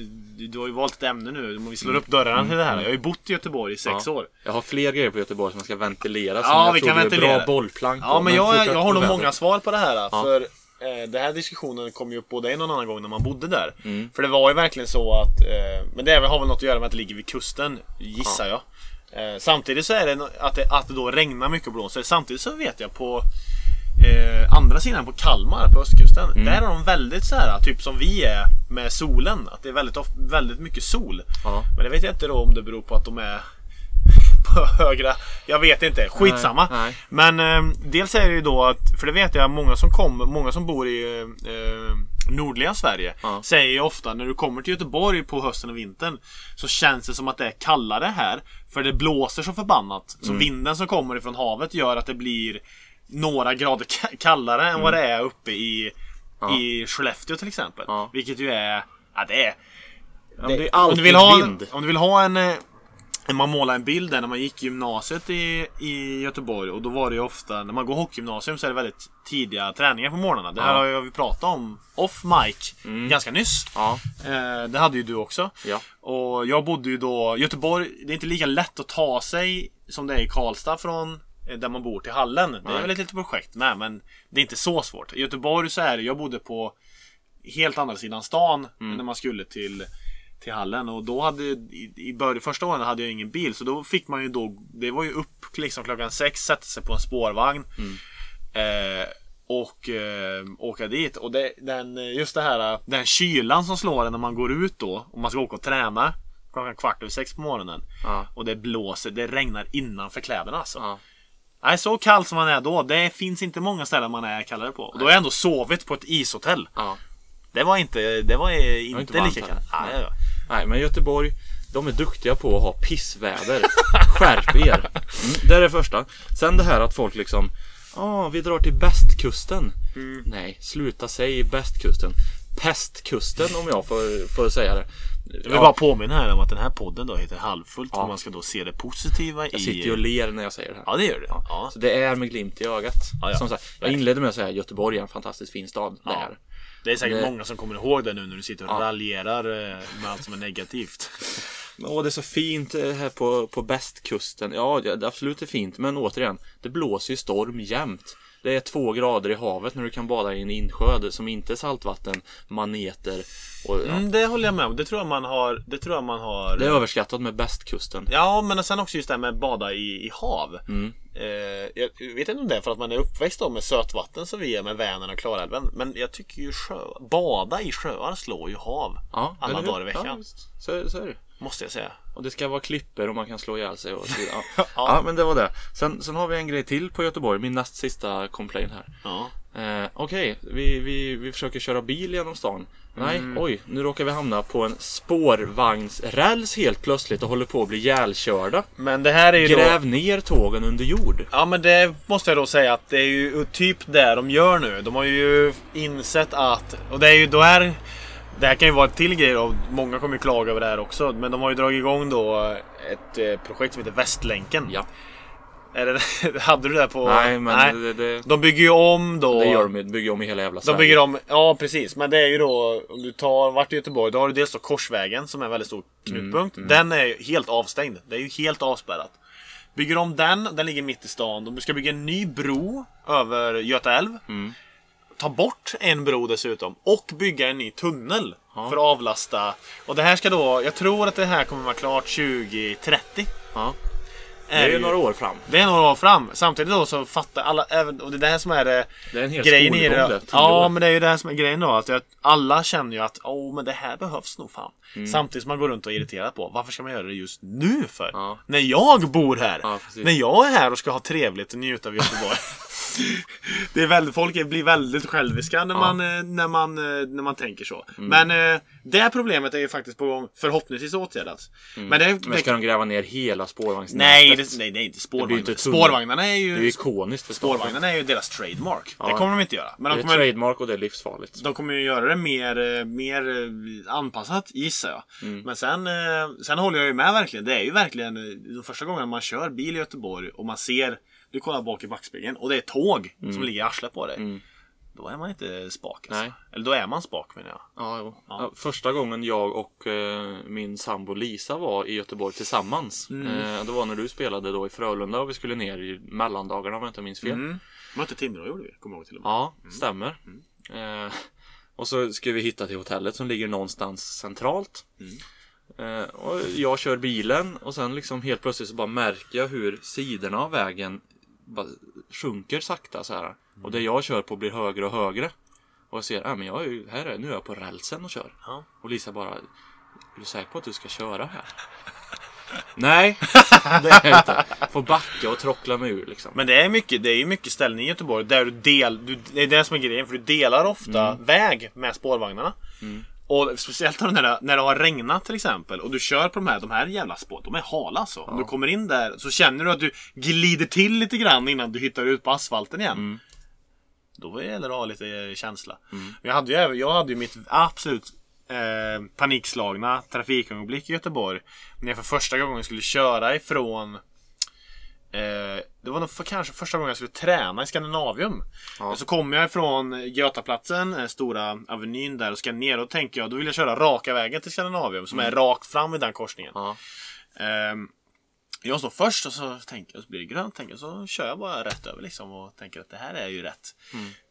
du, har ju valt ett ämne nu, vi slår upp dörrarna till det här. Jag har ju bott i Göteborg i sex Mm. Ja. år. Jag har fler grejer på Göteborg som jag ska ventilera. som Ja, jag vi tror kan är ventilera. bra bollplank Ja men jag, fortsätt jag har nog många svar på det här. Ja. För eh, den här diskussionen kom ju upp både en och annan gång när man bodde där. Mm. För det var ju verkligen så att, eh, men det har väl något att göra med att det ligger vid kusten, gissar jag. Eh, samtidigt så är det att det, att det då regnar mycket och blåser. Samtidigt så vet jag på eh, andra sidan på Kalmar, på östkusten. Mm. Där är de väldigt så här, typ som vi är med solen. Att det är väldigt, väldigt mycket sol. Ja. Men det vet jag inte då om det beror på att de är på högra. Jag vet inte. Skitsamma. Nej, nej. Men eh, dels är det ju då att, för det vet jag många som kommer, många som bor i eh, nordliga Sverige Ja. säger ju ofta när du kommer till Göteborg på hösten och vintern så känns det som att det är kallare här. För det blåser så förbannat. Mm. Så vinden som kommer ifrån havet gör att det blir några grader ka- kallare än vad det är uppe i, Mm. Ja. i Skellefteå till exempel. Ja. Vilket ju är, ja det är det om du vill ha. Om du vill ha en... När man målar en bild där när man gick gymnasiet i, i Göteborg och då var det ju ofta när man går hockeygymnasium så är det väldigt tidiga träningar på morgnarna. Det här Ja. har vi pratat om off mic ganska nyss. Ja, Eh, det hade ju du också. ja. Och jag bodde ju då Göteborg, det är inte lika lätt att ta sig som det är i Karlstad från eh, där man bor till hallen. Det är väl ett litet projekt med men det är inte så svårt. I Göteborg så är det, jag bodde på helt andra sidan stan Mm. när man skulle till till hallen. Och då hade i, i början, första åren hade jag ingen bil så då fick man ju då Det var ju upp liksom klockan sex, sätta sig på en spårvagn Mm. eh, Och eh, åka dit. Och det, den, just det här Den kylan som slår en när man går ut då och man ska åka och träna Klockan kvart över sex på morgonen Ja. Och det blåser, det regnar innanför kläderna alltså. Ja. Nej så kall som man är då, det finns inte många ställen man är kallare på. Och då har jag ändå sovit på ett ishotell. Ja. Det var inte, det var inte, inte varmt lika kallt. Nej, Nej. ja. Men Göteborg, de är duktiga på att ha pissväder. Skärp er! Mm, det är det första. Sen det här att folk liksom, ja, vi drar till bästkusten. Mm. Nej, sluta säg bästkusten. Pestkusten om jag får, får säga det. Jag vill bara påminna här om att den här podden då heter Halvfullt Ja. och man ska då se det positiva jag i... sitter ju och ler när jag säger det här. Ja det gör det. Ja. Så det är med glimt i ögat. Ja, ja. Som sagt, jag inledde med att säga att Göteborg är en fantastiskt fin stad. Det Ja. är. Det är säkert Det- många som kommer ihåg det nu när du sitter och Ja. raljerar eh, med allt som är negativt. Åh, det är så fint eh, här på, på bästkusten. Ja, det det absolut är fint, men återigen, det blåser ju storm jämt. Det är två grader i havet när du kan bada i en insjö som inte är saltvatten, maneter och ja. Mm, det håller jag med om. Det tror jag man har. Det tror jag man har. Det är överskattat med bästkusten. Ja, men sen också just det här med bada i, i hav. Mm. Eh, jag vet inte om det är för att man är uppväxt då med sötvatten som vi är med Vänern och Klarälven. Men jag tycker ju sjö, bada i sjöar slår ju hav. Ja, Alla dagar i veckan. Ja, så, så är det. Måste jag säga. Och det ska vara klipper och man kan slå ihjäl sig och så vidare. Ja. Ja. men det var det. Sen, sen har vi en grej till på Göteborg, min näst sista complaint här. Ja. Eh, Okej, vi, vi, vi försöker köra bil genom stan. Nej, Mm. oj, nu råkar vi hamna på en spårvagnsräls helt plötsligt och håller på att bli ihjälkörda. Men det här är ju då... Gräv ner tågen under jord. Ja men det måste jag då säga att det är ju typ det de gör nu. De har ju insett att, och det är ju då är Det här kan ju vara ett till grej och många kommer ju klaga över det här också. Men de har ju dragit igång då ett eh, projekt som heter Västlänken. Ja. Det, hade du det på... Nej, men Det, det, De bygger ju om då. det gör de. Bygger om i hela jävla De Sverige. bygger om, ja precis. Men det är ju då, om du tar vart i Göteborg, då har du dels då Korsvägen som är en väldigt stor knutpunkt. Den är ju helt avstängd. Det är ju helt avspärrat. Bygger om den, den ligger mitt i stan. De ska bygga en ny bro över Göta älv. Ta bort en bro dessutom. Och bygga en ny tunnel. För att avlasta. Och det här ska då, jag tror att det här kommer vara klart 2030. Ja. Det är ju några år fram. Det är några år fram. Samtidigt då så fattar alla, även, och det är det här som är det Det är en hel grejen i det. det, Ja, men det är ju det här som är grejen då. Att jag, alla känner ju att åh, men det här behövs nog fan. Mm. Samtidigt som man går runt och är irriterad på varför ska man göra det just nu för? Ja. När jag bor här. Ja, när jag är här och ska ha trevligt och njuta av Göteborg. det är väldigt, folk blir väldigt själviska när, man, eh, när, man, eh, när man tänker så. Mm. Men eh, det problemet är ju faktiskt på gång, förhoppningsvis åtgärdat. Men det, Mm. Men det, ska de gräva ner hela spårvagnsnätet? nej, det, nej, Det spårvagnar. inte tunnel. Spårvagnarna är ju... Det är ju ikoniskt för. Spårvagnarna är ju deras trademark. Ja. Det kommer de inte göra. Men Det de är kommer, trademark och det är livsfarligt. de kommer ju göra det mer, eh, mer eh, anpassat gissar jag. Mm. Men sen, eh, sen håller jag ju med verkligen. Det är ju verkligen de första gångerna man kör bil i Göteborg och man ser, du kollar bak i backspegeln och det är tåg som ligger i arslet på dig. Mm. Då är man inte spak alltså. Nej. Eller då är man spak menar jag. Ja, jo. Ja, Första gången jag och eh, min sambo Lisa var i Göteborg tillsammans. Mm. Eh, det var när du spelade då i Frölunda och vi skulle ner i mellandagarna om jag inte minns fel. Mm. Mötte Timrå gjorde vi, kommer jag ihåg till och med. Ja, stämmer. Eh, och så ska vi hitta till hotellet som ligger någonstans centralt. Eh, och jag kör bilen och sen liksom helt plötsligt så bara märker jag hur sidorna av vägen bara sjunker sakta så här. Och det jag kör på blir högre och högre. Och jag ser, äh, men jag är ju, här är, nu är jag på rälsen och kör. Ja. Och Lisa bara, är du säker på att du ska köra här? Nej, det är jag inte. Får backa och trockla mig ur liksom. Men det är mycket, det är ju mycket ställen i Göteborg där du del, du, det är det som är grejen för du delar ofta väg med spårvagnarna. Och speciellt när det, när det har regnat till exempel och du kör på de här, de här jävla spåren, de är hala alltså. Om du kommer in där så känner du att du glider till lite grann innan du hittar ut på asfalten igen. Då gäller det att ha lite känsla. Jag, hade ju, jag hade ju mitt absolut eh, panikslagna trafikögonblick i Göteborg. När jag för första gången skulle köra ifrån Eh, det var nog för, kanske första gången jag skulle träna i Skandinavium. Ja. Så kommer jag ifrån Götaplatsen, eh, stora avenyn där och ska ner. Och tänker jag, då vill jag köra raka vägen till Skandinavium som är rakt fram i den korsningen. Ja. Ehm, jag står först och så tänker jag, så blir det grönt. Tänker så kör jag bara rätt över liksom och tänker att det här är ju rätt.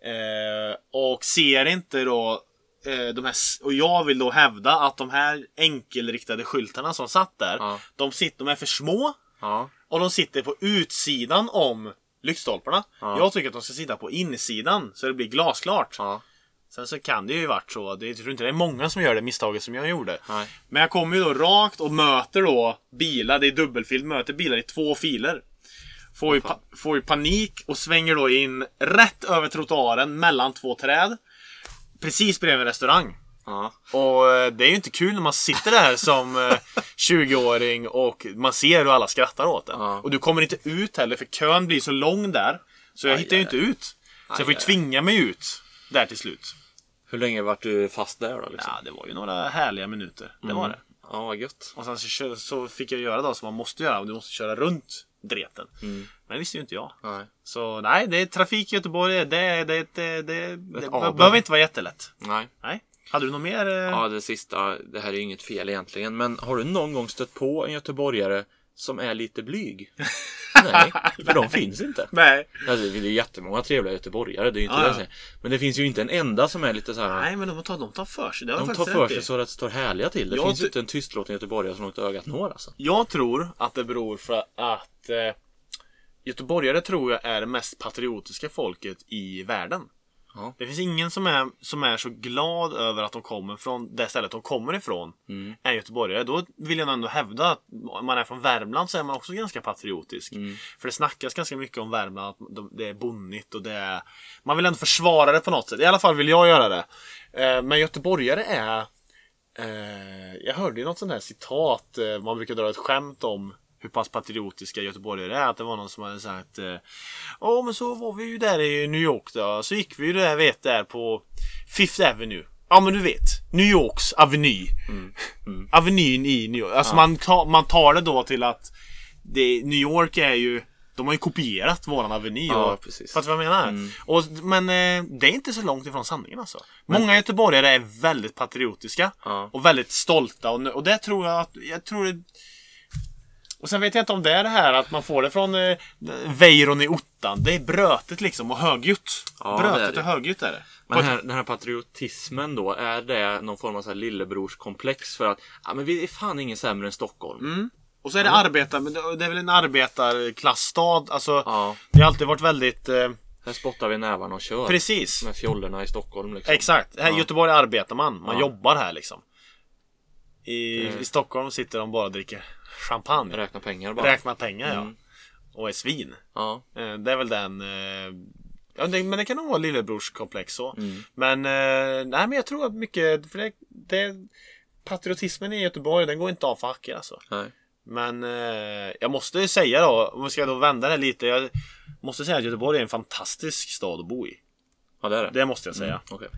Eh, och ser inte då eh, de här, och jag vill då hävda att de här enkelriktade skyltarna som satt där, Ja. de, sitter, de är för små Ja. Och de sitter på utsidan om lyktstolparna. Ja. Jag tycker att de ska sitta på insidan så det blir glasklart. Ja. Sen så kan det ju varit så. Det, jag tror inte det är många som gör det misstaget som jag gjorde. Nej. Men jag kommer ju då rakt och möter då bilar. Det är dubbelfil. Möter bilar i två filer. Får ju, pa- får ju panik och svänger då in rätt över trottoaren mellan två träd. Precis bredvid en restaurang. Ja. Och eh, det är ju inte kul när man sitter där som eh, 20-åring och man ser hur alla skrattar åt en. Ja. Och du kommer inte ut heller för kön blir så lång där. Så jag Aj, hittar ju aj, inte ut. Så jag får ju aj, aj. tvinga mig ut. Där till slut. Hur länge vart du fast där då? Liksom? Ja, det var ju några härliga minuter. Det var det. Ja, vad gött. Och sen så, fick jag göra då som man måste göra. Du måste köra runt dreten. Men det visste ju inte jag. Nej. Så nej, det är trafik i Göteborg. Det, det, det, det, det, det behöver inte vara jättelätt. Nej. Nej. Hade du något mer? eh? Ja, det sista. Det här är ju inget fel egentligen. Men har du någon gång stött på en göteborgare som är lite blyg? Nej, för de finns inte. Nej. Alltså, det är jättemånga trevliga göteborgare, det är ju inte Ja, det ja. jag säger. Men det finns ju inte en enda som är lite så här. Nej, men de tar, de tar för sig. De tar för i. sig så att det står härliga till. Det Jag finns ju inte en tystlåten göteborgare som långt ögat når alltså. Jag tror att det beror för att eh, Göteborgare tror jag är det mest patriotiska folket i världen. Ja. Det finns ingen som är, som är så glad över att de kommer från det stället de kommer ifrån Mm. än göteborgare. Då vill jag ändå hävda att om man är från Värmland så är man också ganska patriotisk. Mm. För det snackas ganska mycket om Värmland, att de- det är bonnigt och det är... Man vill ändå försvara det på något sätt. I alla fall vill jag göra det. Eh, Men göteborgare är... Eh, jag hörde ju något sånt här citat, eh, man brukar dra ett skämt om hur pass patriotiska göteborgare är. Att det var någon som hade sagt eh, Ja men så var vi ju där i New York då. Så gick vi ju där vet där på Fifth Avenue. Ja men du vet. New Yorks Aveny. Avenyn i New York. Alltså man, tar, man tar det då till att det, New York är ju de har ju kopierat våran Aveny. Ja, och, precis. Fattar du vad jag menar? Och, men eh, det är inte så långt ifrån sanningen alltså. Många göteborgare är väldigt patriotiska. Ja. Och väldigt stolta. Och, och det tror jag att... Jag tror det, och sen vet jag inte om det är det här att man får det från eh, Weiron i ottan. Det är brötet liksom och högljutt. Ja, det brötet det. och högljutt är det. Men den här, den här patriotismen då, är det någon form av så här lillebrorskomplex för att ja, men vi är fan ingen sämre än Stockholm? Och så är det arbetar, men det det är väl en arbetarklassstad. Alltså, Ja, det har alltid varit väldigt... Eh, här spottar vi nävarna och kör. precis. Med fjollorna i Stockholm liksom. Exakt. Här i Ja. Göteborg arbetar man. Man Ja. jobbar här liksom. I, Mm. I Stockholm sitter de bara och dricker champagne. Räkna pengar bara. Räknar pengar ja. Mm. Och är svin. Ja. Eh, Det är väl den... eh, Ja, det, men det kan nog vara lillebrorskomplex så. Mm. Men, eh, nej men jag tror att mycket... För det, det, patriotismen i Göteborg, den går inte av för hacker alltså. Nej. Men eh, jag måste säga då, om vi ska då vända det lite. Jag måste säga att Göteborg är en fantastisk stad att bo i. Ja, det är det. Det måste jag säga. Mm, okej.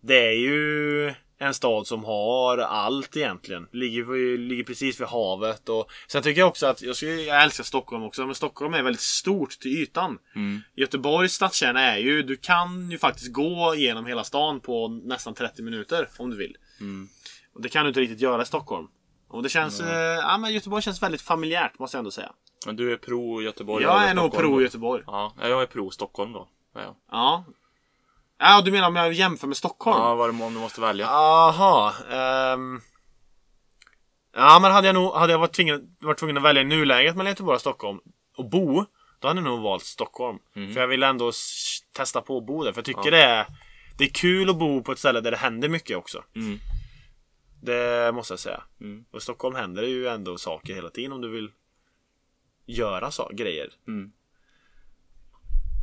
Det är ju en stad som har allt egentligen. Ligger, ligger precis vid havet. Och sen tycker jag också att, jag, skulle, jag älskar Stockholm också, men Stockholm är väldigt stort till ytan. Mm. Göteborgs stadskärna är ju, du kan ju faktiskt gå igenom hela stan på nästan 30 minuter om du vill. Mm. Och det kan du inte riktigt göra i Stockholm. Och det känns, eh, ja men Göteborg känns väldigt familjärt måste jag ändå säga. Men du är pro Göteborg jag är nog pro? Göteborg. Ja, jag är pro Stockholm då. Ja, ja. Ja. Ja, du menar om jag jämför med Stockholm? ja vad det, om du måste välja. Aha. ehm. Ja, men hade jag nog hade jag varit tvungen, varit tvungen att välja i nuläget mellan Göteborg och Stockholm och bo, då hade jag nog valt Stockholm. För jag vill ändå testa på att bo där. För jag tycker det, är, det är kul att bo på ett ställe där det händer mycket också. Mm. Det måste jag säga. Mm. Och i Stockholm händer det ju ändå saker hela tiden om du vill göra så, grejer. Mm.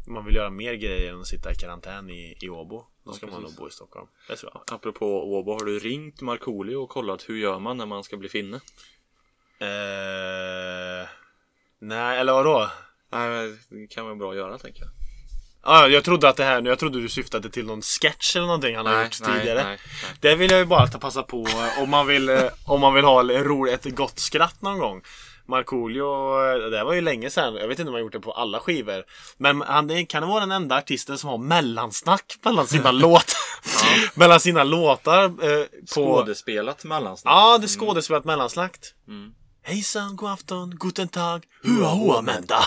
Man vill göra mer grejer än att sitta i karantän i, i Åbo. Då Ja, ska man precis. nog bo i Stockholm. Det tror jag. Apropå Åbo, har du ringt Markoolio och kollat hur gör man när man ska bli finne? Eh, nej, eller vadå? Nej, men det kan vara bra att göra tänker jag. Ah, jag trodde att det här, jag trodde du syftade till någon sketch eller någonting han har gjort tidigare. nej, nej. Det vill jag ju bara ta passa på eh, om man vill, eh, om man vill ha ett gott skratt någon gång. Markoolio, eh, det var ju länge sedan. Jag vet inte om han gjort det på alla skivor. Men han kan vara den enda artisten som har mellansnack mellan sina låtar. mellan sina låtar. Eh, på... Skådespelat mellansnack. Ja, det är skådespelat mellansnack. Mm. Hejsan, god afton, guten tag, hua hua menta.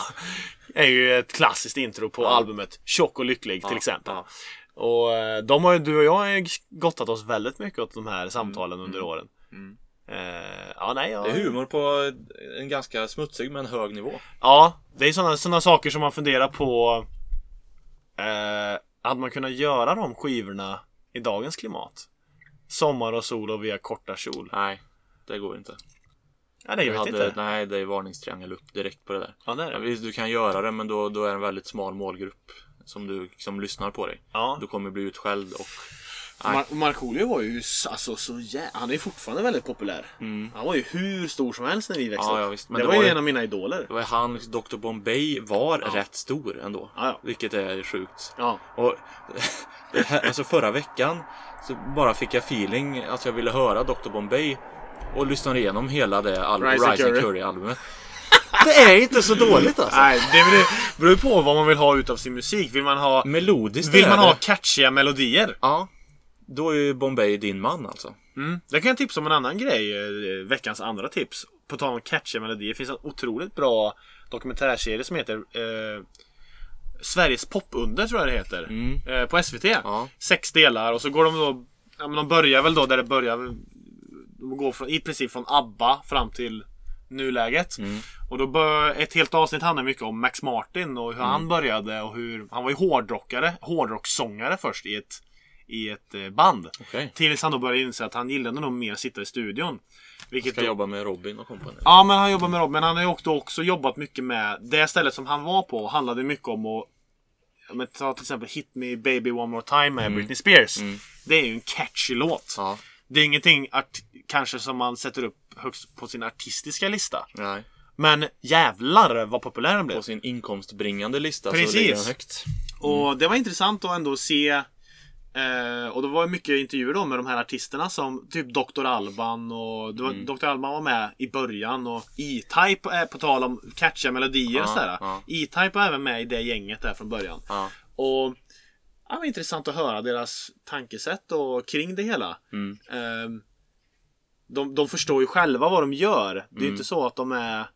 är ju ett klassiskt intro på albumet Tjock och lycklig till exempel. Ja. Och eh, de har ju, du och jag har ju gottat oss väldigt mycket åt de här samtalen under åren. Mm. Eh, ja, nej, ja. Det är humor på en ganska smutsig men hög nivå. Ja, det är sådana såna saker som man funderar på. Eh, hade man kunnat göra de skivorna i dagens klimat? Sommar och sol och via korta kjol. Nej, det går inte. Ja, det jag vet hade, inte. Nej, det är varningstriangel upp direkt på det där. Ja, det är det. visst, du kan göra det, men då, då är det en väldigt smal målgrupp som, du, som lyssnar på dig. Ja. Du kommer bli utskälld och... Mar- Markoolio var ju alltså så jä- Han är fortfarande väldigt populär. Mm. Han var ju hur stor som helst när vi växte Ja, upp. ja, visst. Men det, det var var ju en av mina idoler. Det var han, Dr Bombay, var rätt stor ändå. Ja, ja. Vilket är sjukt. Ja. Och alltså förra veckan så bara fick jag feeling att jag ville höra Dr Bombay och lyssnade igenom hela det al- Rise Rise and Curry. Curry-albumet. Det är inte så dåligt alltså. Nej, det beror- ju på vad man vill ha utav sin musik. Vill man ha, Melodiskt vill man ha catchiga melodier? Ja. Då är ju Bombay din man alltså. Mm. Det kan jag tipsa om en annan grej. eh, Veckans andra tips. På tal om catchiga melodier. Det finns en otroligt bra dokumentärserie som heter eh, Sveriges popunder tror jag det heter. Mm. Eh, på SVT. Ja. Sex delar och så går de då ja, men De börjar väl då där det börjar De går från, i princip från ABBA fram till nuläget. Mm. Och då bör, ett helt avsnitt handlar mycket om Max Martin och hur Mm. han började och hur Han var ju hårdrockare, hårdrocksångare först i ett I ett eh, band. Okej. Tills han då började inse att han gillade nog mer att sitta i studion. Vilket Ska då, jobba med Robin och kompani. Ja, men han jobbar med Rob. Men han har ju också, också jobbat mycket med det stället som han var på. Handlade mycket om att men ta till exempel Hit Me Baby One More Time med Britney Spears. Mm. Det är ju en catchy låt. Ja. Det är ingenting kanske som man sätter upp högst på sin artistiska lista. Nej. Men jävlar vad populär den blev. På sin inkomstbringande lista så Precis. ligger den högt. Och det var intressant att ändå se Eh, och det var mycket intervjuer då med de här artisterna som typ Dr. Alban och var, Mm. Dr. Alban var med i början och E-Type är på tal om catchiga melodier och Ja, sådär. ja. E-Type var även med i det gänget där från början. Ja. Och ja, det var intressant att höra deras tankesätt och kring det hela. Mm. Ehm, de, de förstår ju själva vad de gör. Det är Mm. inte så att de är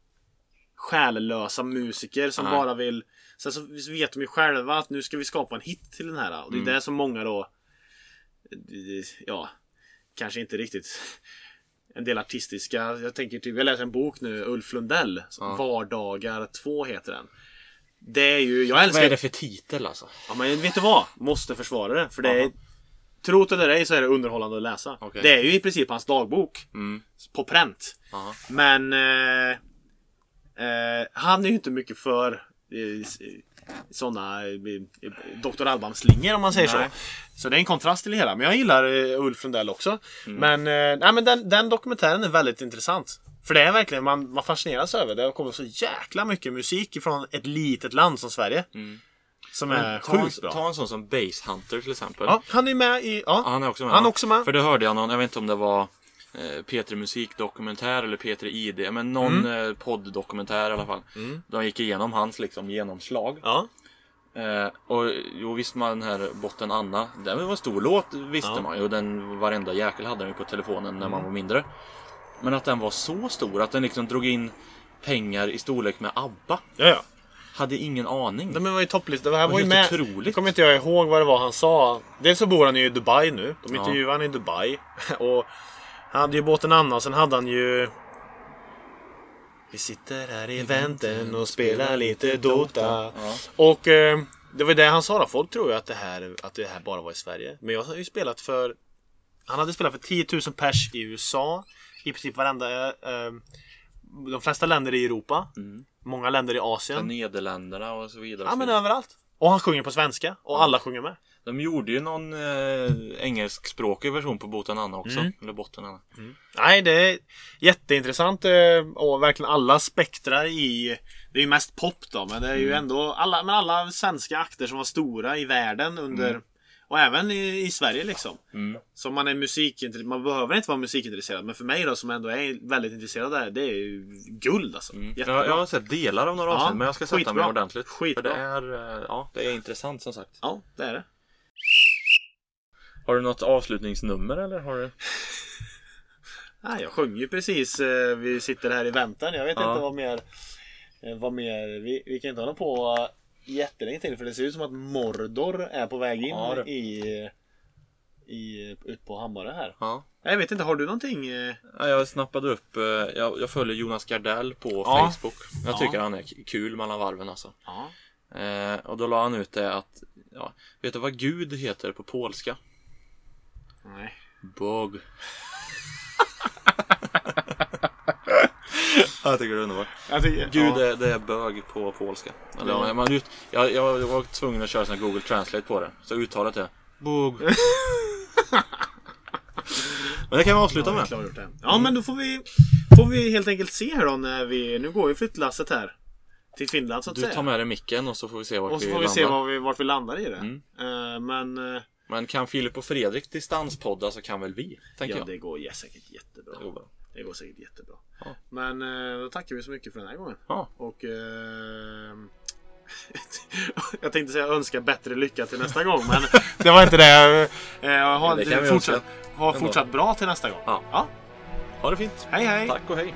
själlösa musiker som Nej. bara vill... Sen så vet de ju själva att nu ska vi skapa en hit till den här. Och det är Mm. det som många då... Ja, kanske inte riktigt... En del artistiska. Jag tänker typ, jag läser en bok nu, Ulf Lundell. Ja. Vardagar 2 heter den. Det är ju, jag Vad älskar... är det för titel alltså? Ja men vet du vad? Måste försvara det. För det är... Tro det eller ej så är det underhållande att läsa. Okej. Det är ju i princip hans dagbok. Mm. På pränt. Men... Eh, eh, han är ju inte mycket för eh, sådana eh, Dr. Alban-slingor om man säger Nej. så. Så det är en kontrast till det hela. Men jag gillar eh, Ulf Lundell också. Mm. Men, eh, nej, men den, den dokumentären är väldigt intressant. För det är verkligen, man, man fascineras över det. Det kommer så jäkla mycket musik ifrån ett litet land som Sverige. Mm. Som Men är sjukt bra. ta en sån som Base Hunter till exempel. Ja, han är med i... Ja, han är också med. han är också med. För det hörde jag någon, jag vet inte om det var eh, P3 Musikdokumentär eller P3 ID, men någon eh, podddokumentär i alla fall. Mm. De gick igenom hans liksom genomslag. Ja. Eh, och jo visst man den här Botten Anna, den var en stor låt visste Ja. man ju. Och den varenda jäkel hade den på telefonen när man var mindre. Men att den var så stor att den liksom drog in pengar i storlek med ABBA. Ja, ja. Hade ingen aning. De var ju topplista. Det här var var ju med. otroligt. kommer inte jag ihåg vad det var han sa. Dels så bor han ju i Dubai nu. De Ja. intervjuade han i Dubai. Och han hade ju båten Anna och sen hade han ju... Vi sitter här i vänten och spelar lite Dota. Ja. Och eh, det var det han sa då. Folk tror ju att det, här, att det här bara var i Sverige. Men jag har ju spelat för... Han hade spelat för 10 000 pers i USA. I princip varenda... Eh, de flesta länder i Europa. Mm. Många länder i Asien. Nederländerna och så vidare. Ja men överallt. Och han sjunger på svenska. Och alla sjunger med. De gjorde ju någon eh, engelskspråkig version på Botten Anna också. Mm. Eller Botten Anna. Nej, det är jätteintressant eh, och verkligen alla spektrar i... Det är ju mest pop då, men det är ju ändå alla, men alla svenska akter som var stora i världen under... Och även i, i Sverige liksom. Mm. Så man är musikintresserad. Man behöver inte vara musikintresserad. Men för mig då som ändå är väldigt intresserad där. Det är ju guld alltså. Mm. Jag, jag har sett delar av några Ja, avsnitt men jag ska sätta skitbra. mig ordentligt. Skitbra. För det är, eh, ja, det är intressant som sagt. Ja, det är det. Har du något avslutningsnummer eller har du? Nej, jag sjöng ju precis. eh, Vi sitter här i väntan. Jag vet Ja. inte vad mer... eh, Vad mer... Vi, vi kan inte hålla på jättelänge till för det ser ut som att Mordor är på väg in Ja, i... I... Ut på Hammarö här. Ja. Jag vet inte, har du någonting? eh, Ja, Jag snappade upp, jag, jag följer Jonas Gardell på Ja. Facebook. Jag Ja. tycker han är kul mellan varven alltså. Eh, och då la han ut det att, ja, vet du vad Gud heter på polska? Nej. Bog. jag tycker det är underbart. Tycker, Gud ja. är, det är bög på polska. Eller, Ja. ja. man ut, jag, jag var tvungen att köra sån Google Translate på det. Så uttalet är Bog. Men det kan vi avsluta med. Ja, men då får vi, får vi helt enkelt se här då när vi... Nu går ju flyttlasset här. Till Finland så att Du säga. tar med dig micken och så får vi se vart Och så vi får vi landar. se var vi, vart vi landar i det. Mm. Eh, men... eh, Men kan Filip och Fredrik distanspodda så kan väl vi, tänker ja, jag. det går ja, säkert jättebra. Det går bra. Det går säkert jättebra. Ja. Men eh, då tackar vi så mycket för den här gången. Ja. Och Jag tänkte säga önska bättre lycka till nästa gång men det var inte det. Eh, Jag har Ja, det fortsatt, ha fortsatt bra till nästa gång. Ja. ja. Ha det fint. Hej hej! Tack och hej.